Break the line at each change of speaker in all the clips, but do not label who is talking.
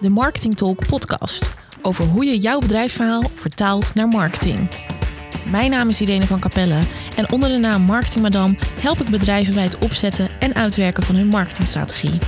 de Marketing Talk podcast over hoe je jouw bedrijfsverhaal vertaalt naar marketing. Mijn naam is Irene van Capelle en onder de naam Marketing Madame help ik bedrijven bij het opzetten en uitwerken van hun marketingstrategie.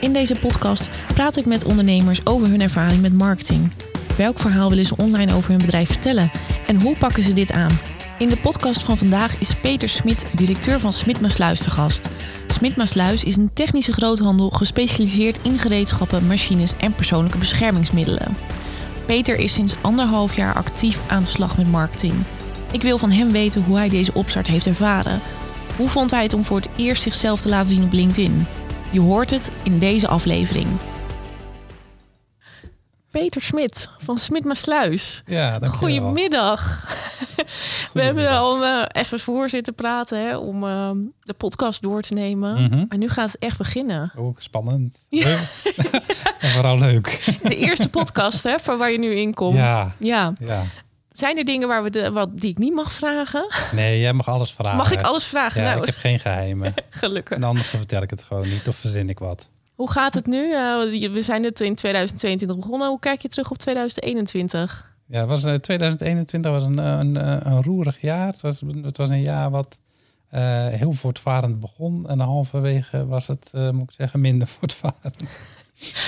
In deze podcast praat ik met ondernemers over hun ervaring met marketing. Welk verhaal willen ze online over hun bedrijf vertellen en hoe pakken ze dit aan? In de podcast van vandaag is Peter Smit, directeur van Smit Maasluis, te gast. Smit Maasluis is een technische groothandel gespecialiseerd in gereedschappen, machines en persoonlijke beschermingsmiddelen. Peter is sinds anderhalf jaar actief aan de slag met marketing. Ik wil van hem weten hoe hij deze opstart heeft ervaren. Hoe vond hij het om voor het eerst zichzelf te laten zien op LinkedIn? Je hoort het in deze aflevering. Peter Smit van Smit Maasluis.
Ja, dankjewel.
Goedemiddag. We hebben al uh, even voor zitten praten hè, om uh, de podcast door te nemen.
Mhm.
Maar nu gaat het echt beginnen.
Oh, spannend.
Ja.
En vooral leuk.
De eerste podcast hè, van waar je nu in komt.
Ja.
ja.
Ja.
Zijn er dingen waar we de, wat, die ik niet mag vragen?
Nee, jij mag alles vragen.
Mag ik alles vragen?
Ja,
nou,
ik heb geen geheimen.
gelukkig.
En anders dan vertel ik het gewoon niet of verzin ik wat.
Hoe gaat het nu? Uh, we zijn net in 2022 begonnen. Hoe kijk je terug op 2021?
Ja, het was, uh, 2021 was een, een, een roerig jaar. Het was, het was een jaar wat uh, heel voortvarend begon. En halverwege was het, moet ik zeggen, minder voortvarend.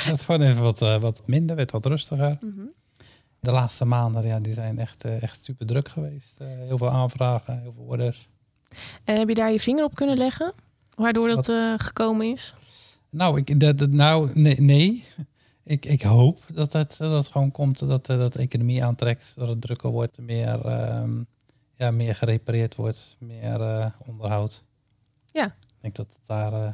het gewoon even wat, wat minder, werd wat rustiger.
Mm -hmm.
De laatste maanden ja, die zijn echt, echt super druk geweest. heel veel aanvragen, heel veel orders.
En heb je daar je vinger op kunnen leggen? Waardoor dat gekomen is?
Nou, ik, dat, dat, nou nee. nee. Ik, ik hoop dat het, dat het gewoon komt, dat, dat de economie aantrekt, dat het drukker wordt, meer, um, ja, meer gerepareerd wordt, meer uh, onderhoud.
Ja.
Ik denk dat het daar, uh,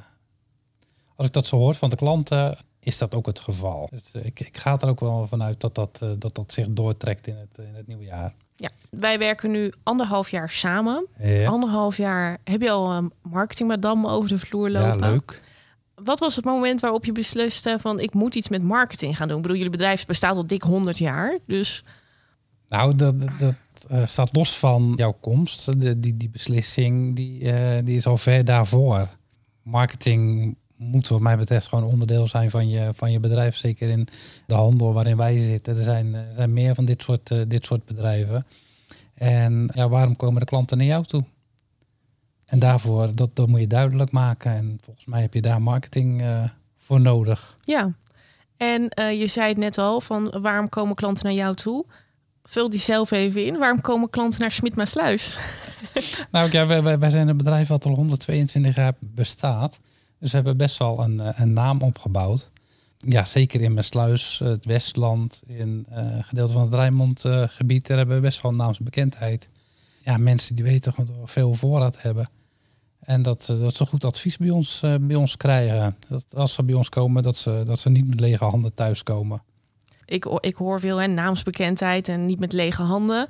als ik dat zo hoor van de klanten, is dat ook het geval. Dus ik, ik ga er ook wel vanuit dat dat, dat, dat zich doortrekt in het, in het nieuwe jaar.
Ja, wij werken nu anderhalf jaar samen.
Ja.
Anderhalf jaar heb je al een marketing madame over de vloer lopen.
Ja, leuk.
Wat was het moment waarop je besliste van ik moet iets met marketing gaan doen? Ik bedoel, jullie bedrijf bestaat al dik 100 jaar, dus...
Nou, dat, dat, uh, staat los van jouw komst. De, die, die beslissing die, uh, die is al ver daarvoor. Marketing moet wat mij betreft gewoon onderdeel zijn van je, van je bedrijf. Zeker in de handel waarin wij zitten. Er zijn, er zijn meer van dit soort, dit soort bedrijven. En ja, waarom komen de klanten naar jou toe? En daarvoor, dat, dat moet je duidelijk maken. En volgens mij heb je daar marketing uh, voor nodig.
Ja, en uh, je zei het net al, van waarom komen klanten naar jou toe? Vul die zelf even in. Waarom komen klanten naar Smit Maasluis?
nou ja, wij, wij zijn een bedrijf wat al 122 jaar bestaat. Dus we hebben best wel een, een naam opgebouwd. Ja, zeker in Maasluis, het Westland, in uh, gedeelte van het Rijnmondgebied, daar hebben we best wel een naamsbekendheid. Ja, mensen die weten gewoon dat we veel voorraad hebben. En dat, dat ze goed advies bij ons, uh, bij ons krijgen. Dat als ze bij ons komen, dat ze, dat ze niet met lege handen thuiskomen.
Ik, ik hoor veel hè, naamsbekendheid en niet met lege handen.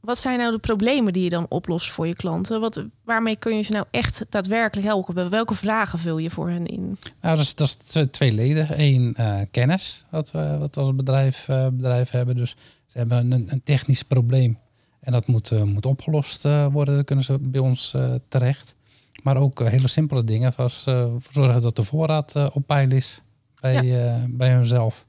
Wat zijn nou de problemen die je dan oplost voor je klanten? Wat, waarmee kun je ze nou echt daadwerkelijk helpen? Welke vragen vul je voor hen in?
Nou, dat is, dat is tweeledig. Eén, uh, kennis, wat we, wat we als bedrijf, uh, bedrijf hebben. Dus ze hebben een, een technisch probleem. En dat moet, uh, moet opgelost worden. Dan kunnen ze bij ons terecht. Maar ook hele simpele dingen, zoals zorgen dat de voorraad op peil is bij, ja. bij hunzelf.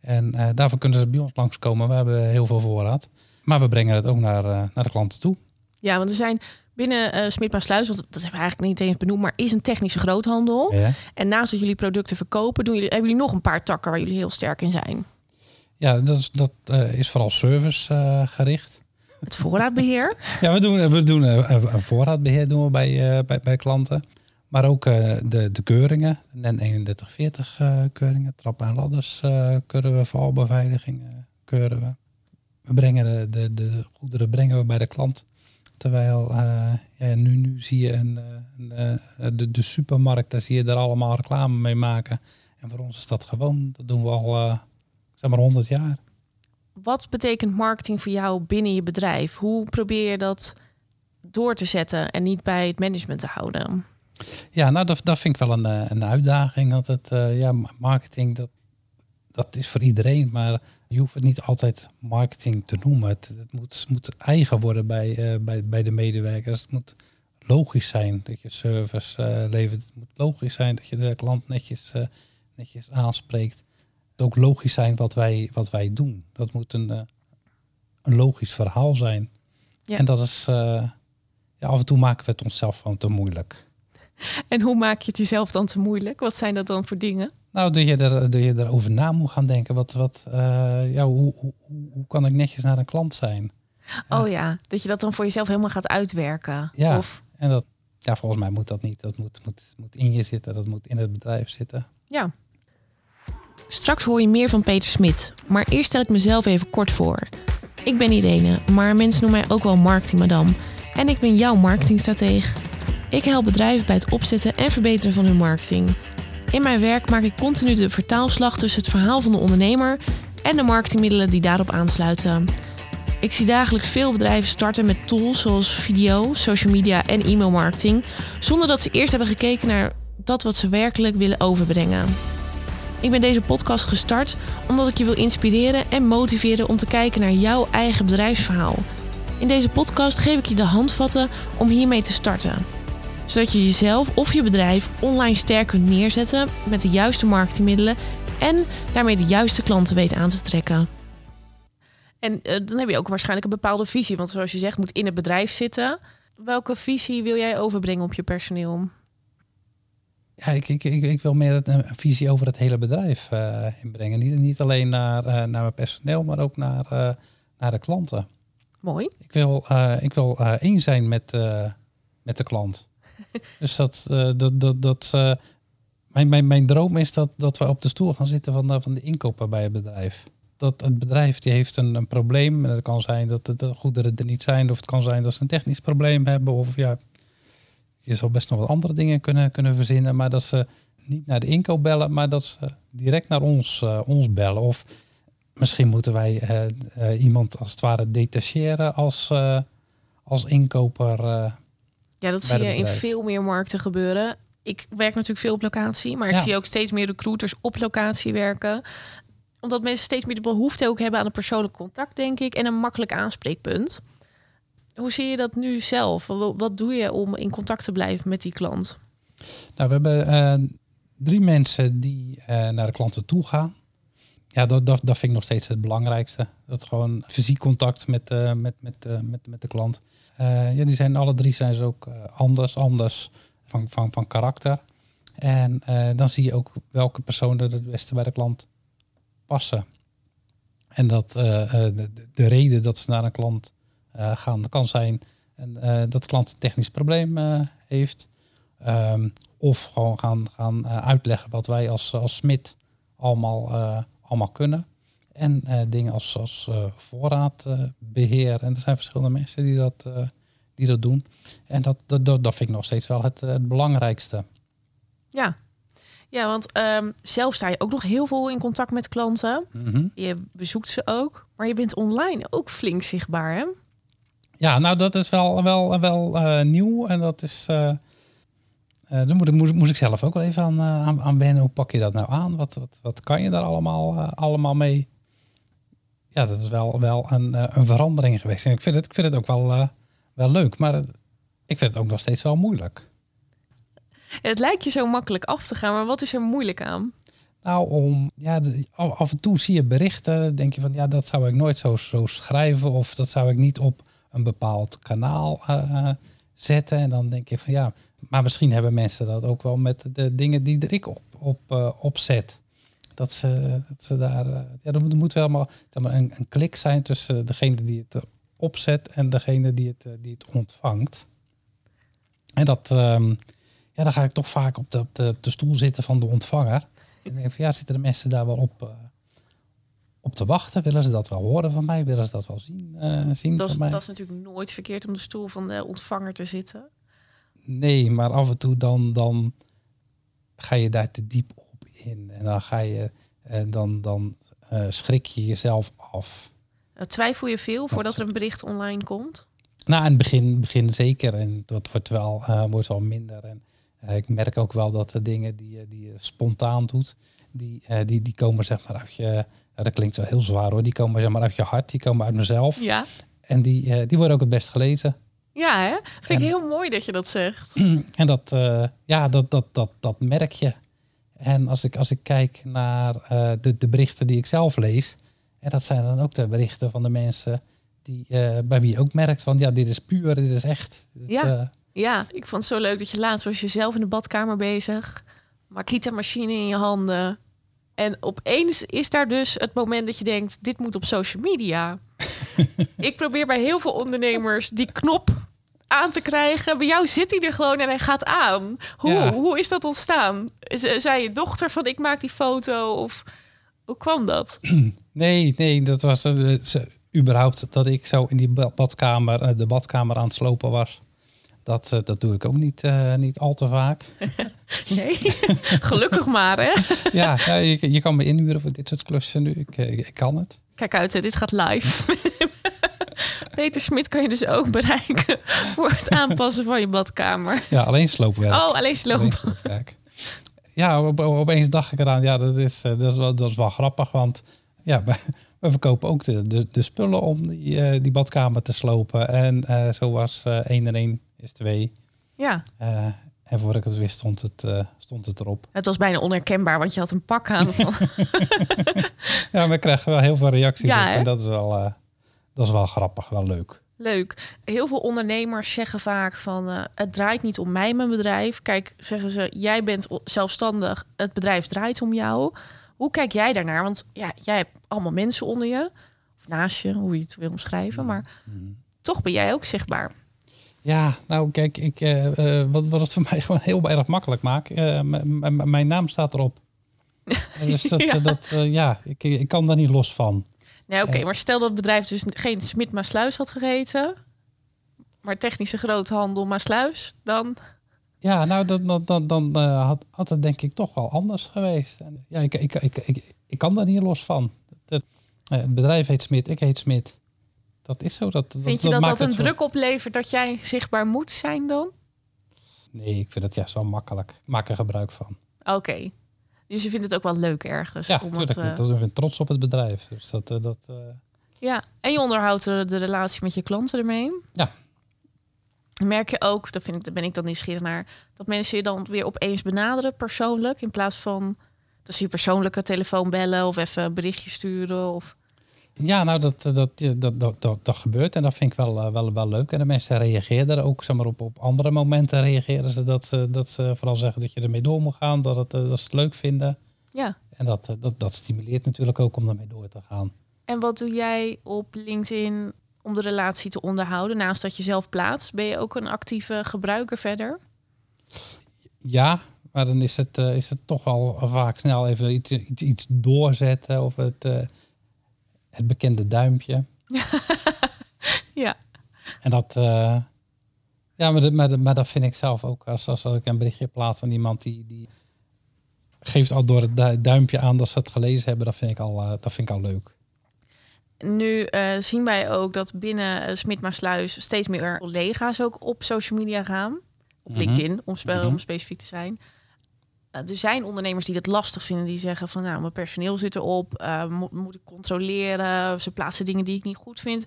En daarvoor kunnen ze bij ons langskomen. We hebben heel veel voorraad. Maar we brengen het ook naar, naar de klanten toe.
Ja, want er zijn binnen uh, Sluis, want dat hebben we eigenlijk niet eens benoemd, maar is een technische groothandel.
Ja.
En naast dat jullie producten verkopen, doen jullie, hebben jullie nog een paar takken waar jullie heel sterk in zijn.
Ja, dat is, dat, is vooral service gericht.
Het voorraadbeheer?
ja, we doen, we doen een voorraadbeheer doen we bij, uh, bij, bij klanten. Maar ook uh, de, de keuringen, NEN 3140 uh, keuringen, trappen en ladders keuren we, valbeveiligingen keuren we. We brengen de, de, de goederen brengen we bij de klant. Terwijl ja, nu, nu zie je een, een de, de supermarkt, daar zie je er allemaal reclame mee maken. En voor ons is dat gewoon, dat doen we al zeg maar 100 jaar
wat betekent marketing voor jou binnen je bedrijf? Hoe probeer je dat door te zetten en niet bij het management te houden?
Ja, nou dat, dat vind ik wel een, een uitdaging. Dat het, uh, ja, marketing, dat, dat is voor iedereen, maar je hoeft het niet altijd marketing te noemen. Het, het moet, moet eigen worden bij, uh, bij, bij de medewerkers. Het moet logisch zijn dat je service levert. Het moet logisch zijn dat je de klant netjes, netjes aanspreekt. Ook logisch zijn wat wij, wat wij doen. Dat moet een, eh, een logisch verhaal zijn.
Ja.
En dat is, eh, ja, af en toe maken we het onszelf gewoon te moeilijk.
En hoe maak je het jezelf dan te moeilijk? Wat zijn dat dan voor dingen?
Nou, dat je, er, dat je erover na moet gaan denken. Wat, wat, eh, ja, hoe, hoe, hoe hoe kan ik netjes naar een klant zijn?
Oh ja, dat je dat dan voor jezelf helemaal gaat uitwerken.
Ja.
Of,
En dat, ja, volgens mij moet dat niet. Dat moet, moet, moet in je zitten, dat moet in het bedrijf zitten.
ja. Straks hoor je meer van Peter Smit, maar eerst stel ik mezelf even kort voor. Ik ben Irene, maar mensen noemen mij ook wel marketingmadam. En ik ben jouw marketingstrateeg. Ik help bedrijven bij het opzetten en verbeteren van hun marketing. In mijn werk maak ik continu de vertaalslag tussen het verhaal van de ondernemer en de marketingmiddelen die daarop aansluiten. Ik zie dagelijks veel bedrijven starten met tools zoals video, social media en e-mailmarketing, zonder dat ze eerst hebben gekeken naar dat wat ze werkelijk willen overbrengen. Ik ben deze podcast gestart omdat ik je wil inspireren en motiveren om te kijken naar jouw eigen bedrijfsverhaal. In deze podcast geef ik je de handvatten om hiermee te starten. Zodat je jezelf of je bedrijf online sterk kunt neerzetten met de juiste marketingmiddelen en daarmee de juiste klanten weet aan te trekken. En eh, dan heb je ook waarschijnlijk een bepaalde visie, want zoals je zegt, moet in het bedrijf zitten. Welke visie wil jij overbrengen op je personeel?
Ja, ik, ik, ik, ik wil meer een visie over het hele bedrijf eh, inbrengen. Niet, niet alleen naar, eh, naar mijn personeel, maar ook naar, eh, naar de klanten.
Mooi.
Ik wil, ik wil één zijn met, met de klant. dus dat, dat, dat, dat mijn, mijn, mijn droom is dat, dat we op de stoel gaan zitten van, de- van de inkoper bij het bedrijf. Dat het bedrijf die heeft een, een probleem. En het kan zijn dat de goederen er niet zijn. Of het kan zijn dat ze een technisch probleem hebben. Of ja, je zal best nog wat andere dingen kunnen, kunnen verzinnen. Maar dat ze niet naar de inkoop bellen, maar dat ze direct naar ons, eh, ons bellen. Of misschien moeten wij eh, eh, iemand als het ware detacheren als, als inkoper.
Ja, dat zie je in veel meer markten gebeuren. Ik werk natuurlijk veel op locatie, maar ik zie ook steeds meer recruiters op locatie werken. Omdat mensen steeds meer de behoefte ook hebben aan een persoonlijk contact, denk ik, en een makkelijk aanspreekpunt. Hoe zie je dat nu zelf? Wat, doe je om in contact te blijven met die klant?
Nou, we hebben eh, drie mensen die eh, naar de klanten toe gaan. Ja, dat, dat, dat vind ik nog steeds het belangrijkste. Dat gewoon fysiek contact met, eh, met, met, met, met de klant. Ja, die zijn alle drie zijn ze ook anders, anders van, van, van karakter. En dan zie je ook welke personen er het beste bij de klant passen. En dat de, de reden dat ze naar een klant eh, gaan, dat kan zijn en, eh, dat de klant een technisch probleem eh, heeft. Ehm, of gewoon gaan, gaan uitleggen wat wij als, als smid allemaal, allemaal kunnen. En dingen als, als eh, voorraadbeheer. en er zijn verschillende mensen die dat, die dat doen. En dat, dat, dat, dat vind ik nog steeds wel het, het belangrijkste.
Ja, ja want ehm, zelf sta je ook nog heel veel in contact met klanten.
Mhm.
Je bezoekt ze ook, maar je bent online ook flink zichtbaar, hè?
Ja, nou dat is wel, wel, wel eh, nieuw. En dat is. eh eh, daar moet ik, moest, moest ik zelf ook wel even aan, aan, aan wennen. Hoe pak je dat nou aan? Wat, wat, wat kan je daar allemaal, allemaal mee? Ja, dat is wel, wel een, een verandering geweest. En ik vind het, ik vind het ook wel, wel leuk. Maar ik vind het ook nog steeds wel moeilijk.
Het lijkt je zo makkelijk af te gaan, maar wat is er moeilijk aan?
Nou, om, ja, af en toe zie je berichten, denk je van, ja, dat zou ik nooit zo, zo schrijven of dat zou ik niet op een bepaald kanaal eh, zetten. En dan denk je van, ja, maar misschien hebben mensen dat ook wel met de dingen die ik op, op, eh, op zet. Dat ze, dat ze daar, eh, ja, er moet, moet wel maar, maar een, een klik zijn tussen degene die het opzet en degene die het, eh, die het ontvangt. En dat, ehm, ja, dan ga ik toch vaak op de, de, de stoel zitten van de ontvanger. En denk van, ja, zitten de mensen daar wel op, eh, op te wachten? Willen ze dat wel horen van mij? Willen ze dat wel zien, eh, zien
Dat is,
van mij?
dat is natuurlijk nooit verkeerd om de stoel van de ontvanger te zitten.
Nee, maar af en toe dan, dan ga je daar te diep op in. En dan ga je, eh, dan, dan eh, schrik je jezelf af.
Twijfel je veel voordat er een bericht online komt?
Nou, in het begin, begin zeker. En dat wordt wel, wordt wel minder. En ik merk ook wel dat de dingen die, je- die je spontaan doet, die, eh, die, die komen zeg maar uit je. Dat klinkt wel heel zwaar hoor. Die komen zeg maar uit je hart, die komen uit mezelf.
Ja.
En die, eh, die worden ook het best gelezen.
Ja, hè? Vind ik heel mooi dat je dat zegt.
En dat, eh, ja, dat, dat, dat, dat merk je. En als ik, als ik kijk naar de, de berichten die ik zelf lees, en dat zijn dan ook de berichten van de mensen die, bij wie je ook merkt van ja, dit is puur, dit is echt. Dit,
Ja. Ja, ik vond het zo leuk dat je laatst was je zelf in de badkamer bezig. Makita-machine in je handen. En opeens is daar dus het moment dat je denkt, dit moet op social media. ik probeer bij heel veel ondernemers die knop aan te krijgen. Bij jou zit hij er gewoon en hij gaat aan. Hoe,
Ja.
hoe is dat ontstaan? Zei je dochter van ik maak die foto? Of hoe kwam dat?
nee, nee, dat was ze- überhaupt dat ik zo in die ba- badkamer, eh, de badkamer aan het slopen was. Dat, eh, dat doe ik ook niet, eh, niet al te vaak.
Nee, gelukkig maar hè.
ja, ja je, je kan me inhuren voor dit soort klussen nu. Ik, eh, ik kan het.
Kijk uit, hè, dit gaat live. Peter Smit kan je dus ook bereiken voor het aanpassen van je badkamer.
Ja, alleen sloopwerk.
Oh, alleen sloop.
Alleen sloopwerk. Ja, op, op- opeens dacht ik eraan, ja, dat is, dat is, wel, dat is wel grappig, want ja, we, verkopen ook de, de, de spullen om die, die badkamer te slopen. En zo was eh 1 en 1 is 2.
Ja,
Eh, en voor ik het wist stond het, eh, stond het erop.
het was bijna onherkenbaar, want je had een pak aan.
Ja, we krijgen wel heel veel reacties
Ja,
op. En dat is, wel, eh, dat is wel grappig, wel leuk.
leuk. Heel veel ondernemers zeggen vaak van... het draait niet om mij, mijn bedrijf. Kijk, zeggen ze, jij bent zelfstandig. Het bedrijf draait om jou. Hoe kijk jij daarnaar? Want ja, jij hebt allemaal mensen onder je. Of naast je, hoe je het wil omschrijven. Maar toch ben jij ook zichtbaar.
Ja, nou kijk, ik, eh, eh, wat, wat het voor mij gewoon heel erg makkelijk maakt. eh, mijn naam staat erop. Dus dat,
Ja.
dat, ja ik, ik kan daar niet los van.
Nee, oké, maar stel dat het bedrijf dus geen Smit Maasluis had geheten, maar technische groothandel Maasluis, dan
Ja, nou, dan, dan, dan, dan had, had het denk ik toch wel anders geweest. En, ja, ik, ik, ik, ik, ik kan daar niet los van. Eh, het bedrijf heet Smit, ik heet Smit. Dat is zo. Dat,
vind je dat dat een
zo-
druk oplevert dat jij zichtbaar moet zijn dan?
Nee, ik vind het juist wel makkelijk. Ik maak er gebruik van.
Oké, dus je vindt het ook wel leuk ergens.
Ja,
om
natuurlijk.
het, eh,
niet. Dat- Ik ben trots op het bedrijf. Dus dat, eh, dat, eh,
ja, en je onderhoudt de, de relatie met je klanten ermee.
Ja.
Merk je ook, daar, vind ik, daar ben ik dan nieuwsgierig naar, dat mensen je dan weer opeens benaderen persoonlijk in plaats van dat ze je persoonlijke telefoon bellen of even een berichtje sturen of
Ja, nou, dat, dat, ja, dat, dat, dat, dat gebeurt en dat vind ik wel, eh, wel, wel leuk. En de mensen reageren er ook, zeg maar, op, op andere momenten reageren ze dat, ze dat ze vooral zeggen dat je ermee door moet gaan, dat, het, eh, dat ze het leuk vinden.
ja.
En dat, eh, dat, dat stimuleert natuurlijk ook om ermee door te gaan.
En wat doe jij op LinkedIn om de relatie te onderhouden? Naast dat je zelf plaatst, ben je ook een actieve gebruiker verder?
Ja, maar dan is het, eh, is het toch wel vaak snel even iets, iets, iets doorzetten of het, eh, het bekende duimpje.
Ja.
En dat, eh, ja, maar, dat- maar, maar dat vind ik zelf ook. Als, als ik een berichtje plaats aan iemand die, die geeft al door het du- duimpje aan dat ze het gelezen hebben, dat vind ik al, eh, dat vind ik al leuk.
Nu eh, zien wij ook dat binnen uh, Smit Maasluis steeds meer collega's ook op social media gaan. Op
Mhm.
LinkedIn, om, spe-
Mhm.
om specifiek te zijn. Eh, er zijn ondernemers die het lastig vinden. Die zeggen van, nou, mijn personeel zit erop. eh, moet, moet ik controleren? Ze plaatsen dingen die ik niet goed vind.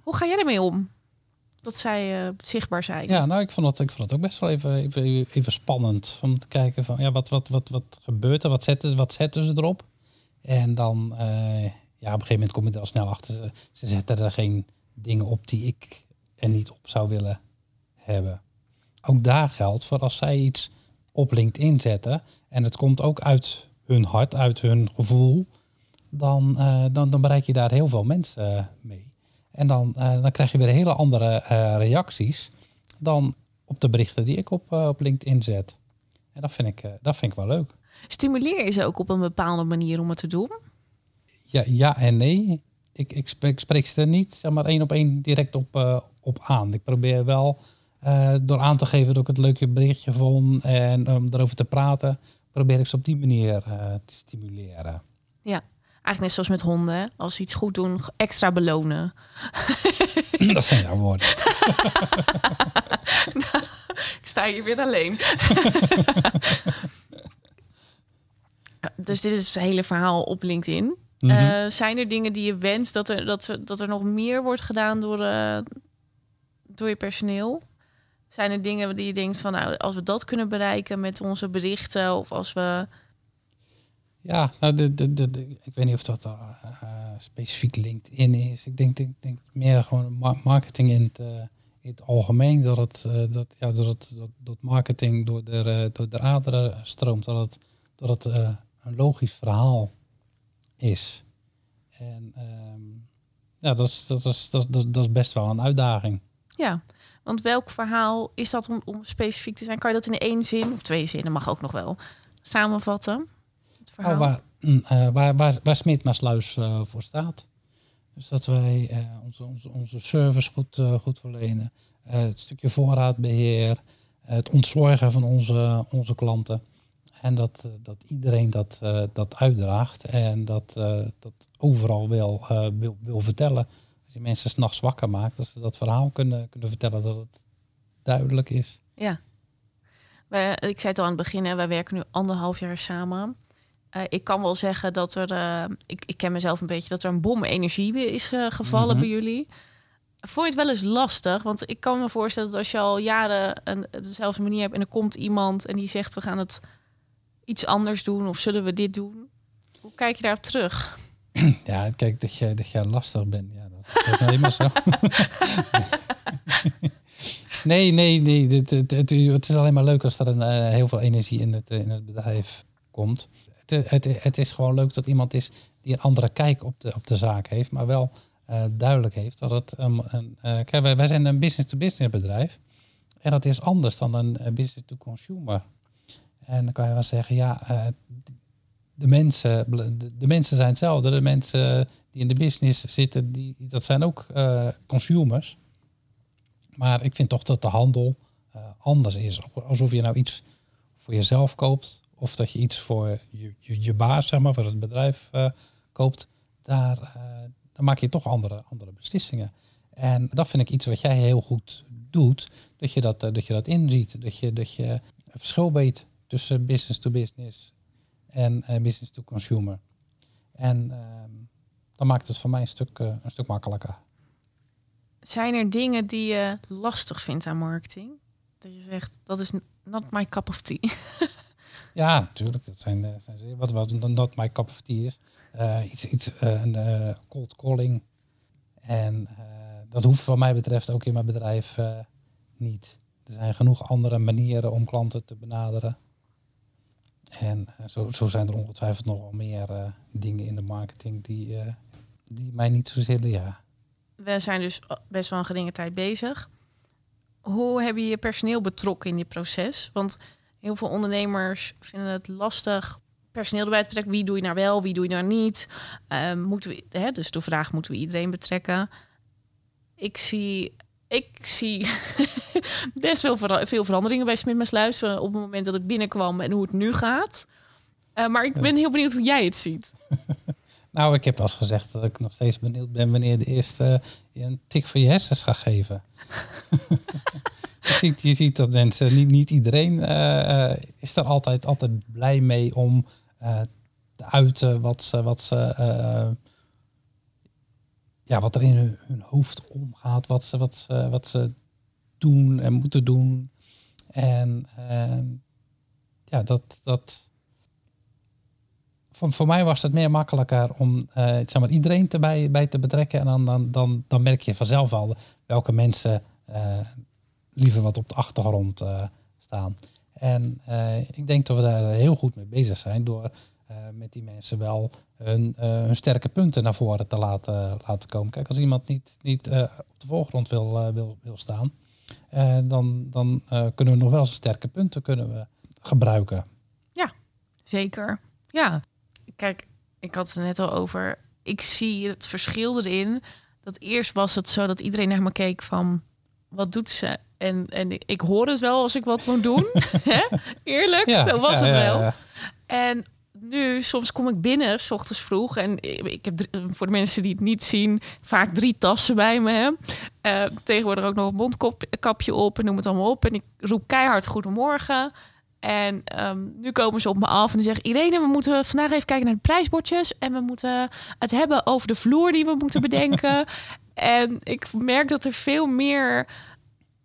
Hoe ga jij ermee om? Dat zij eh, zichtbaar zijn.
Ja, nou, ik vond het, ik vond het ook best wel even, even, spannend om te kijken van, ja, wat, wat, wat, wat gebeurt er? Wat zetten, wat zetten ze erop? En dan, ja, op een gegeven moment kom je er al snel achter. Ze, ze zetten er geen dingen op die ik er niet op zou willen hebben. Ook daar geldt voor als zij iets op LinkedIn zetten en het komt ook uit hun hart, uit hun gevoel, dan, eh, dan, dan bereik je daar heel veel mensen eh, mee. En dan, eh, dan krijg je weer hele andere reacties dan op de berichten die ik op, op LinkedIn zet. En dat vind, ik, dat vind ik wel leuk.
Stimuleer je ze ook op een bepaalde manier om het te doen?
Ja, ja en nee. Ik, ik, spreek, ik spreek ze er niet zeg maar, één op één direct op, op aan. Ik probeer wel eh, door aan te geven dat ik het leuke berichtje vond en om erover te praten, probeer ik ze op die manier eh, te stimuleren.
Ja, eigenlijk net zoals met honden. Als ze iets goed doen, extra belonen.
dat zijn jouw woorden.
Ik sta hier weer alleen. dus dit is het hele verhaal op LinkedIn.
Mhm.
Eh, zijn er dingen die je wenst dat er, dat, dat er nog meer wordt gedaan door, door je personeel? Zijn er dingen die je denkt van, nou, als we dat kunnen bereiken met onze berichten, of als we
Ja, nou, de, de, de, de- ik weet niet of dat uh, specifiek LinkedIn is. Ik denk, denk, denk meer gewoon ma- marketing in het, uh, in het algemeen. Dat, het, uh, dat, ja, dat, het, dat, dat marketing door de, door de aderen stroomt. Dat het, dat het een logisch verhaal is. En um, ja, dat is, dat, is, dat, dat, dat is best wel een uitdaging.
Ja, want welk verhaal is dat om, om specifiek te zijn? Kan je dat in één zin of twee zinnen, mag ook nog wel, samenvatten? Het
verhaal? Oh, waar, uh, waar, waar, waar uh, voor staat. Dus dat wij uh, onze, onze, onze service goed, goed verlenen. Het stukje voorraadbeheer. Het ontzorgen van onze, onze klanten. En dat, dat iedereen dat, dat uitdraagt. En dat, dat overal wil, wil, wil vertellen. Als je mensen s'nachts wakker maakt. Dat ze dat verhaal kunnen, kunnen vertellen. Dat het duidelijk is.
Ja. Wij, ik zei het al aan het begin. Hè, wij werken nu anderhalf jaar samen. Uh, ik kan wel zeggen dat er, uh, ik, ik ken mezelf een beetje, dat er een bom energie is uh, gevallen mm -hmm. bij jullie. Vond je het wel eens lastig? Want ik kan me voorstellen dat als je al jaren een, dezelfde manier hebt en er komt iemand en die zegt we gaan het iets anders doen of zullen we dit doen? Hoe kijk je daarop terug?
Ja, kijk, dat je, dat je lastig bent, ja, dat, is nou helemaal zo. nee, nee, nee. Het, het, het, is alleen maar leuk als er een, uh, heel veel energie in het, in het bedrijf komt het, is gewoon leuk dat iemand is die een andere kijk op de, op de zaak heeft, maar wel uh, duidelijk heeft dat het een. Uh, kijk, wij, zijn een business-to-business bedrijf. En dat is anders dan een business-to-consumer. En dan kan je wel zeggen, ja, de, mensen, de, mensen zijn hetzelfde. De mensen die in de business zitten, die, dat zijn ook consumers. Maar ik vind toch dat de handel anders is. Alsof je nou iets voor jezelf koopt of dat je iets voor je, je, baas, zeg maar, voor het bedrijf uh, koopt, daar, uh, maak je toch andere, andere beslissingen. En dat vind ik iets wat jij heel goed doet, dat je dat, uh, dat, je dat inziet. Dat je, dat je een verschil weet tussen business to business en business to consumer. En ehm, dan maakt het voor mij een stuk, een stuk makkelijker.
Zijn er dingen die je lastig vindt aan marketing? Dat je zegt, dat is not my cup of tea.
Ja, natuurlijk. Dat zijn, uh, zijn wat, wat not my cup of tea is. Uh, iets, iets uh, een uh, cold calling. En dat hoeft wat mij betreft ook in mijn bedrijf niet. Er zijn genoeg andere manieren om klanten te benaderen. En zo, zo zijn er ongetwijfeld nog wel meer dingen in de marketing die, die mij niet zozeer ja.
We zijn dus best wel een geringe tijd bezig. Hoe heb je je personeel betrokken in dit proces? Want Heel veel ondernemers vinden het lastig personeel erbij te betrekken. Wie doe je nou wel, wie doe je nou niet? Moeten we, hè, dus de vraag, moeten we iedereen betrekken? Ik zie, ik zie best wel vera veel veranderingen bij Smit Sluis op het moment dat ik binnenkwam en hoe het nu gaat. Uh, maar ik ben heel benieuwd hoe jij het ziet.
nou, ik heb al gezegd dat ik nog steeds benieuwd ben wanneer de eerste je een tik voor je hersens gaat geven. je, ziet, je ziet dat mensen, niet, niet iedereen uh, is er altijd, altijd blij mee om te uiten wat ze, wat ze ja, wat er in hun, hun, hoofd omgaat, wat ze, wat, ze, wat ze doen en moeten doen. En ja, dat, dat voor, voor mij was het meer makkelijker om zeg maar, iedereen erbij bij te betrekken. En dan, dan, dan, dan merk je vanzelf al welke mensen liever wat op de achtergrond uh, staan. En uh, ik denk dat we daar heel goed mee bezig zijn door uh, met die mensen wel hun, hun, sterke punten naar voren te laten, laten komen. Kijk, als iemand niet, niet op de voorgrond wil, wil, wil staan, dan, dan kunnen we nog wel zijn sterke punten kunnen we gebruiken.
Ja, zeker. Ja, kijk, ik had het net al over. Ik zie het verschil erin. Dat eerst was het zo dat iedereen naar me keek van wat doet ze? En, en ik hoor het wel als ik wat moet doen. Eerlijk, ja, zo was ja, het wel. Ja, en nu, soms kom ik binnen, s ochtends vroeg. En ik heb voor de mensen die het niet zien, vaak drie tassen bij me. Hè. Uh, tegenwoordig ook nog een mondkapje op en noem het allemaal op. En ik roep keihard goedemorgen. En um, nu komen ze op me af en zeggen: Irene, we moeten vandaag even kijken naar de prijsbordjes. En we moeten het hebben over de vloer die we moeten bedenken. en ik merk dat er veel meer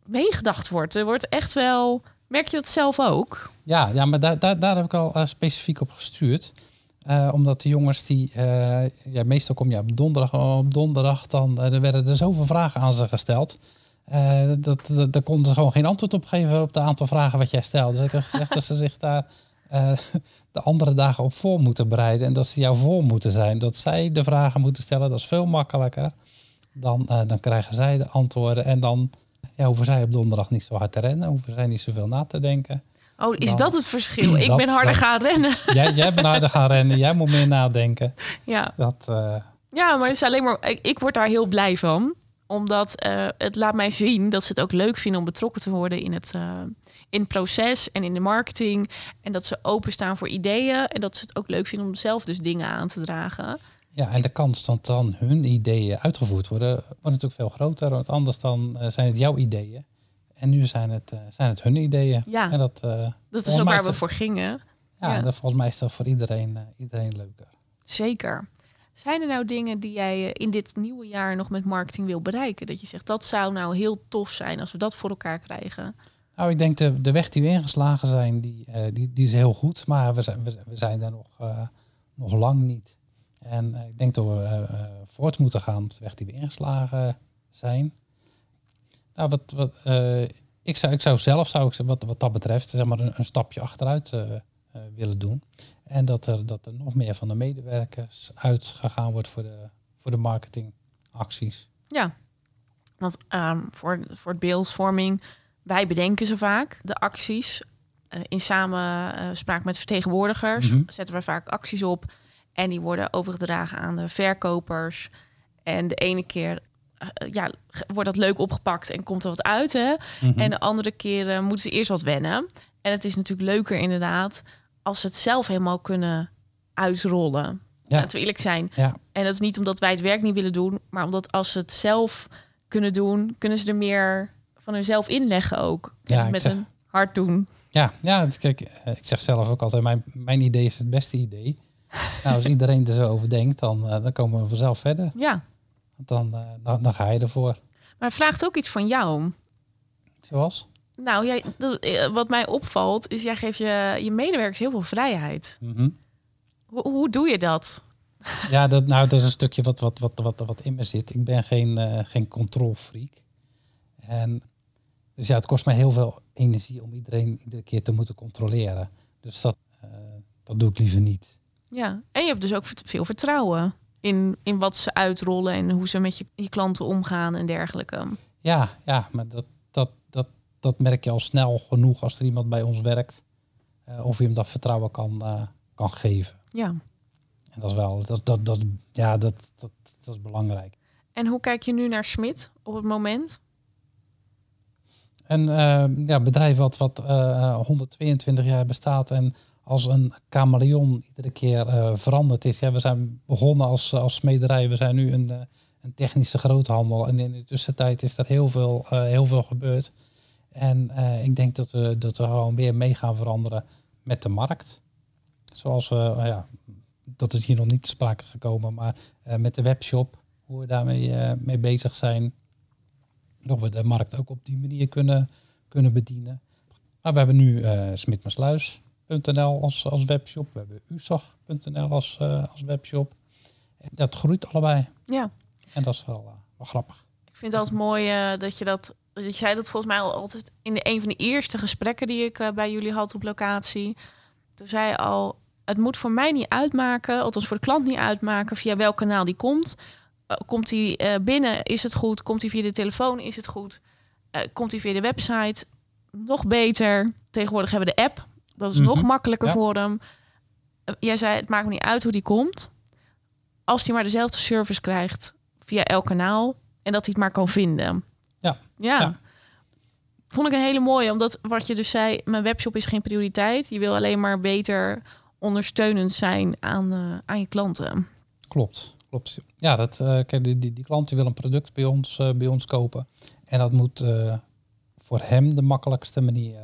meegedacht wordt. Er wordt echt wel. Merk je dat zelf ook?
Ja, ja maar daar, daar, daar heb ik al uh, specifiek op gestuurd. Eh, omdat de jongens die, eh, ja, meestal kom je op donderdag, op donderdag dan eh, er werden er zoveel vragen aan ze gesteld. Eh, dat, dat, daar konden ze gewoon geen antwoord op geven op de aantal vragen wat jij stelt. Dus ik heb gezegd dat ze zich daar eh, de andere dagen op voor moeten bereiden. En dat ze jou voor moeten zijn. Dat zij de vragen moeten stellen, dat is veel makkelijker. Dan, eh, dan krijgen zij de antwoorden. En dan ja, hoeven zij op donderdag niet zo hard te rennen. Hoeven zij niet zoveel na te denken.
Oh, is
Dan-
dat het verschil? Ik
Dat-
ben harder
dat-
gaan rennen.
Jij, jij bent harder gaan rennen. Jij moet meer nadenken.
Ja.
Dat, eh,
Ja, maar het is alleen maar. Ik, ik word daar heel blij van. Omdat eh, het laat mij zien dat ze het ook leuk vinden om betrokken te worden in het, eh, in het proces en in de marketing. En dat ze openstaan voor ideeën. En dat ze het ook leuk vinden om zelf dus dingen aan te dragen.
Ja, en de kans dat dan hun ideeën uitgevoerd worden, wordt natuurlijk veel groter. Want anders dan zijn het jouw ideeën. En nu zijn het, eh, zijn het hun ideeën.
Ja.
En dat, eh,
Dat is ook waar we voor gingen.
ja,
ja.
Dat, volgens mij is dat voor iedereen, eh, iedereen leuker.
Zeker. Zijn er nou dingen die jij in dit nieuwe jaar nog met marketing wil bereiken? Dat je zegt, dat zou nou heel tof zijn als we dat voor elkaar krijgen.
Nou, ik denk de, de weg die we ingeslagen zijn, die, die, die is heel goed. Maar we zijn, we, zijn- we zijn daar nog, nog lang niet. En ik denk dat we voort moeten gaan op de weg die we ingeslagen zijn. Nou, wat, wat, eh, ik, zou, ik zou zelf, zou ik, wat, wat dat betreft, zeg maar een, een stapje achteruit eh, eh, willen doen. En dat er, dat er nog meer van de medewerkers uitgegaan wordt voor de, voor de marketingacties.
Ja, want ehm, voor, voor het beeldvorming, wij bedenken ze vaak, de acties. Eh, in samenspraak met vertegenwoordigers
Mhm.
zetten we vaak acties op. En die worden overgedragen aan de verkopers. En de ene keer ja, g- wordt dat leuk opgepakt en komt er wat uit. Hè?
Mhm.
En de andere keren moeten ze eerst wat wennen. En het is natuurlijk leuker inderdaad als ze het zelf helemaal kunnen uitrollen.
Ja.
Laten we eerlijk zijn.
Ja.
En dat is niet omdat wij het werk niet willen doen, maar omdat als ze het zelf kunnen doen, kunnen ze er meer van hunzelf inleggen ook.
Ja,
Met-
ik
met
zeg-
hun hart doen.
Ja, ja kijk, eh, ik zeg zelf ook altijd, mijn, mijn idee is het beste idee. Nou, als iedereen er zo over denkt, dan, eh, dan komen we vanzelf verder.
Ja,
dan, eh, dan, dan ga je ervoor.
maar het vraagt ook iets van jou.
Zoals?
Nou, jij, dat, eh, wat mij opvalt, is jij geeft je, je medewerkers heel veel vrijheid.
Mhm.
Hoe, hoe doe je dat?
Ja, dat, nou, dat is een stukje wat, wat, wat, wat, wat in me zit. Ik ben geen, eh geen controlfreak. En dus ja, het kost mij heel veel energie om iedereen iedere keer te moeten controleren. Dus dat, dat doe ik liever niet.
Ja, en je hebt dus ook veel vertrouwen in, in wat ze uitrollen en hoe ze met je, je klanten omgaan en dergelijke.
Ja, ja maar dat, dat, dat, dat merk je al snel genoeg als er iemand bij ons werkt. eh, of je hem dat vertrouwen kan, eh, kan geven.
Ja.
En dat is wel, dat, dat, dat, ja, dat, dat, dat is belangrijk.
En hoe kijk je nu naar Smit op het moment?
Een eh, ja, bedrijf wat, wat eh, 122 jaar bestaat en als een chameleon iedere keer eh, veranderd is. We zijn begonnen als, als smederij, we zijn nu een, eh, een technische groothandel. En in de tussentijd is er heel veel, eh, heel veel gebeurd. En eh, ik denk dat we, dat we gewoon weer mee gaan veranderen met de markt. Zoals we, eh, ja, dat is hier nog niet te sprake gekomen, maar eh, met de webshop, hoe we daarmee eh, mee bezig zijn. Dat we de markt ook op die manier kunnen, kunnen bedienen. Maar we hebben nu eh smitmersluis.nl als, als webshop. We hebben usag.nl als, eh, als webshop. En Dat groeit allebei.
Ja.
En dat is wel, eh, wel grappig.
Ik vind het altijd mooi eh, dat je dat. Je zei dat volgens mij al altijd in de, een van de eerste gesprekken die ik bij jullie had op locatie. Toen zei je al: het moet voor mij niet uitmaken, althans voor de klant niet uitmaken, via welk kanaal die komt. Komt hij eh, binnen, is het goed? Komt hij via de telefoon, is het goed? Komt hij via de website? Nog beter. Tegenwoordig hebben we de app. Dat is
Mhm.
nog makkelijker
Ja.
voor hem. Eh, jij zei: het maakt me niet uit hoe die komt. Als hij maar dezelfde service krijgt via elk kanaal en dat hij het maar kan vinden.
Ja.
ja.
Ja.
Vond ik een hele mooie, omdat wat je dus zei, mijn webshop is geen prioriteit. Je wil alleen maar beter ondersteunend zijn aan, eh, aan je klanten.
Klopt, klopt. Ja, dat, kijk, die, die, die klant die wil een product bij ons, bij ons kopen. En dat moet voor hem de makkelijkste manier.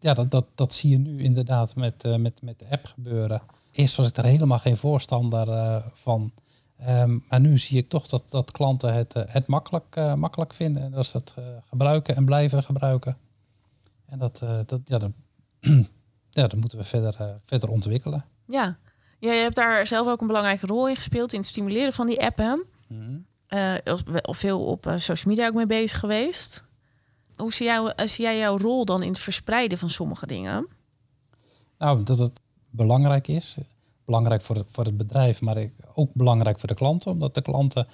Ja, dat, dat, dat zie je nu inderdaad met, eh, met, met de app gebeuren. Eerst was ik er helemaal geen voorstander eh, van. Ehm, maar nu zie ik toch dat, dat klanten het, eh, het makkelijk, makkelijk vinden. En dat ze het gebruiken en blijven gebruiken. En dat, dat, ja, dat, ja, dat moeten we verder, verder ontwikkelen.
Ja. ja, je hebt daar zelf ook een belangrijke rol in gespeeld in het stimuleren van die appen.
Mhm.
Eh, of veel op social media ook mee bezig geweest. Hoe zie, jou, eh, zie jij jouw rol dan in het verspreiden van sommige dingen?
Nou, dat het belangrijk is. Belangrijk voor het, voor het bedrijf, maar ook belangrijk voor de klanten. Omdat de klanten,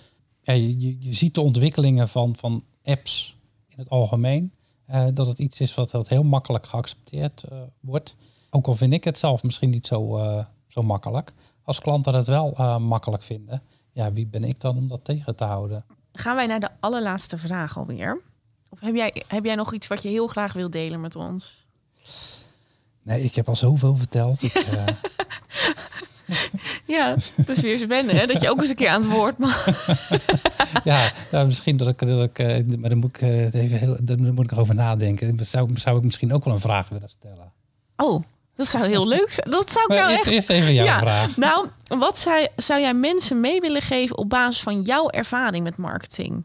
ja, je, je, ziet de ontwikkelingen van, van apps in het algemeen. eh, dat het iets is wat, wat heel makkelijk geaccepteerd eh, wordt. Ook al vind ik het zelf misschien niet zo, zo makkelijk. Als klanten het wel makkelijk vinden, ja, wie ben ik dan om dat tegen te houden?
Gaan wij naar de allerlaatste vraag alweer? Of heb jij, heb jij nog iets wat je heel graag wil delen met ons?
Nee, ik heb al zoveel verteld. Ik, eh,
Ja, dus weer eens wennen, hè? Dat je ook eens een keer aan het woord mag.
ja, ja, misschien dat ik, dat ik eh, maar dan moet ik eh, het even heel, daar moet ik nog over nadenken. Dan Zou, ik- zou ik misschien ook wel een vraag willen stellen?
Oh, dat zou heel leuk zijn. Dat zou ik
Maar
nou
eerst,
echt...
eerst even jouw
Ja,
vraag.
Nou, wat zou, zou jij mensen mee willen geven op basis van jouw ervaring met marketing?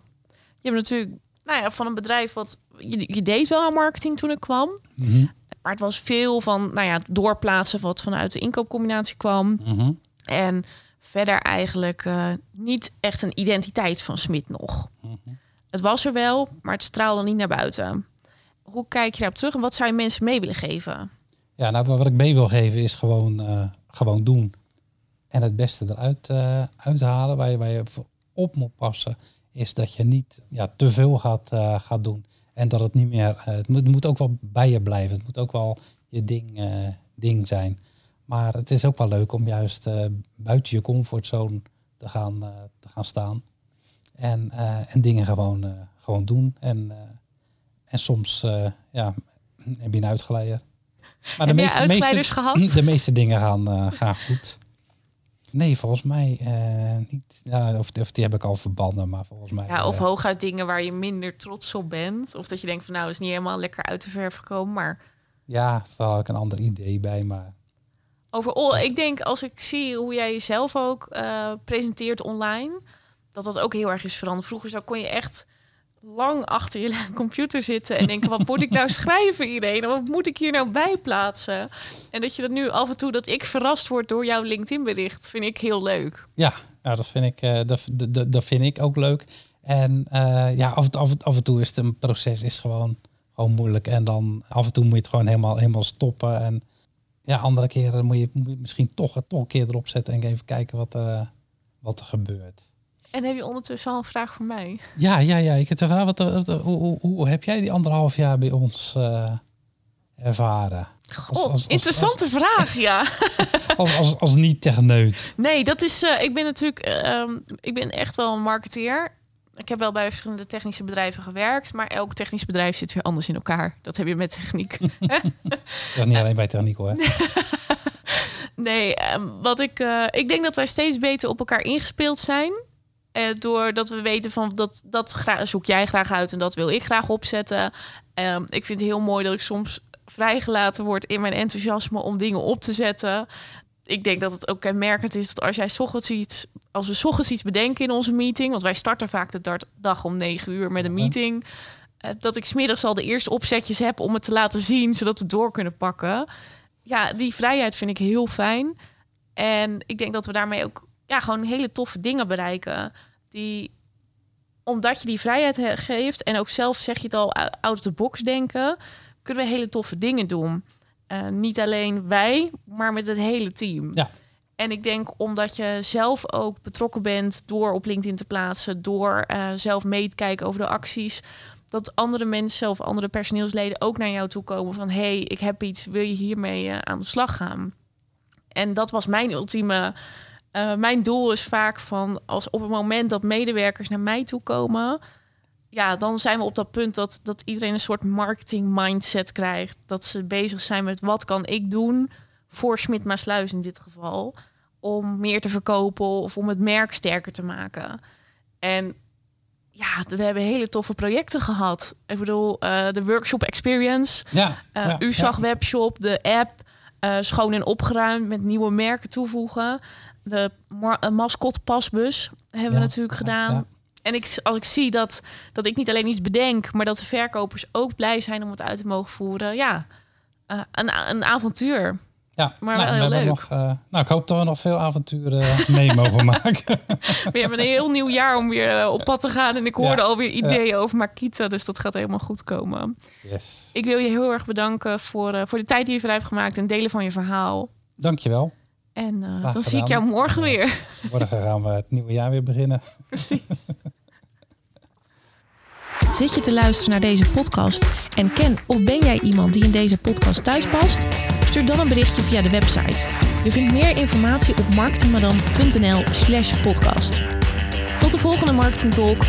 Je hebt natuurlijk nou ja, van een bedrijf wat... Je, je deed wel aan marketing toen ik kwam.
Mhm,
Maar het was veel van nou ja, doorplaatsen wat vanuit de inkoopcombinatie kwam.
mhm.
En verder eigenlijk eh, niet echt een identiteit van Smit nog.
Mhm.
Het was er wel, maar het straalde niet naar buiten. Hoe kijk je daarop terug en wat zou je mensen mee willen geven?
Ja, nou, wat ik mee wil geven is gewoon, eh, gewoon doen. En het beste eruit eh, uithalen. Waar je, waar je op moet passen, is dat je niet ja, te veel gaat, eh, gaat doen. En dat het niet meer. eh, het, moet, het moet ook wel bij je blijven. Het moet ook wel je ding, eh, ding zijn. Maar het is ook wel leuk om juist buiten je comfortzone te gaan, te gaan staan. En, en dingen gewoon, gewoon doen. En, en soms ja, heb je een uitgeleider. Maar
uitgeleiders gehad?
De meeste dingen gaan, gaan goed. Nee, volgens mij eh, niet. Ja, of, of die heb ik al verbannen, maar volgens mij.
Ja, of
eh,
hooguit dingen waar je minder trots op bent. Of dat je denkt van nou is niet helemaal lekker uit de verf gekomen. Maar
ja, daar had ik een ander idee bij, maar.
overal, ik denk als ik zie hoe jij jezelf ook eh, presenteert online, dat dat ook heel erg is veranderd. Vroeger zo kon je echt lang achter je computer zitten en denken, wat moet ik nou schrijven iedereen? Wat moet ik hier nou bij plaatsen? En dat je dat nu af en toe, dat ik verrast word door jouw LinkedIn bericht, vind ik heel leuk.
Ja, nou, dat, vind ik, eh, dat, dat, dat vind ik ook leuk. En eh, ja, af, af, af en toe is het een proces is gewoon, gewoon moeilijk. En dan af en toe moet je het gewoon helemaal, helemaal stoppen. En ja, andere keren moet je, moet je misschien toch, toch een keer erop zetten en even kijken wat, eh, wat er gebeurt.
En heb je ondertussen al een vraag voor mij?
Ja, ja, ja. Ik heb de vraag, wat, wat, hoe, hoe, hoe heb jij die anderhalf jaar bij ons eh, ervaren? Als- als-
interessante vraag, ja.
Als, als, als niet-techneut.
Nee, dat is. eh, ik ben natuurlijk. eh, ehm, ik ben echt wel een marketeer. Ik heb wel bij verschillende technische bedrijven gewerkt, maar elk technisch bedrijf zit weer anders in elkaar. Dat heb je met techniek.
Dat is niet alleen bij techniek hoor.
nee, ehm, wat ik. eh, ik denk dat wij steeds beter op elkaar ingespeeld zijn. Eh, doordat we weten van dat, dat zoek jij graag uit en dat wil ik graag opzetten. Ehm, ik vind het heel mooi dat ik soms vrijgelaten word in mijn enthousiasme om dingen op te zetten. Ik denk dat het ook kenmerkend is dat als jij ochtends iets, als we ochtends iets bedenken in onze meeting, want wij starten vaak de dag om 9 uur met een
Ja.
meeting, eh, dat ik smiddags al de eerste opzetjes heb om het te laten zien, zodat we door kunnen pakken. Ja, die vrijheid vind ik heel fijn. En ik denk dat we daarmee ook ja, gewoon hele toffe dingen bereiken. Die, omdat je die vrijheid he- geeft en ook zelf zeg je het al, ou- out of the box denken, kunnen we hele toffe dingen doen. Eh, niet alleen wij, maar met het hele team.
Ja.
En ik denk omdat je zelf ook betrokken bent door op LinkedIn te plaatsen, door eh, zelf mee te kijken over de acties, dat andere mensen of andere personeelsleden ook naar jou toe komen van hey, ik heb iets, wil je hiermee eh, aan de slag gaan? En dat was mijn ultieme. Eh, mijn doel is vaak van als op het moment dat medewerkers naar mij toe komen, ja, dan zijn we op dat punt dat, dat iedereen een soort marketing mindset krijgt. Dat ze bezig zijn met wat kan ik doen voor Smit Maasluis in dit geval, om meer te verkopen of om het merk sterker te maken. En ja, we hebben hele toffe projecten gehad. Ik bedoel, eh, de workshop experience,
Ja,
eh
ja,
u zag webshop, de app, schoon en opgeruimd met nieuwe merken toevoegen. De eh, mascot pasbus hebben
Ja,
we natuurlijk gedaan.
ja.
En ik, als ik zie dat, dat ik niet alleen iets bedenk, maar dat de verkopers ook blij zijn om het uit te mogen voeren. Ja, eh, een, een avontuur.
Ja,
Maar
nou,
wel
we
heel
hebben
leuk.
Nog, eh, nou, ik hoop dat we nog veel avonturen mee mogen maken.
We hebben een heel nieuw jaar om weer op pad te gaan. En ik hoorde
Ja.
alweer ideeën over Makita. Dus dat gaat helemaal goed komen.
Yes.
Ik wil je heel erg bedanken voor, voor de tijd die je vrij hebt gemaakt. En delen van je verhaal.
Dankjewel.
En eh, dan zie ik jou morgen weer.
Morgen gaan we het nieuwe jaar weer beginnen.
Precies.
Zit je te luisteren naar deze podcast en ken of ben jij iemand die in deze podcast thuis past? Stuur dan een berichtje via de website. Je vindt meer informatie op marketingmadam.nl slash podcast. Tot de volgende Marketing Talk.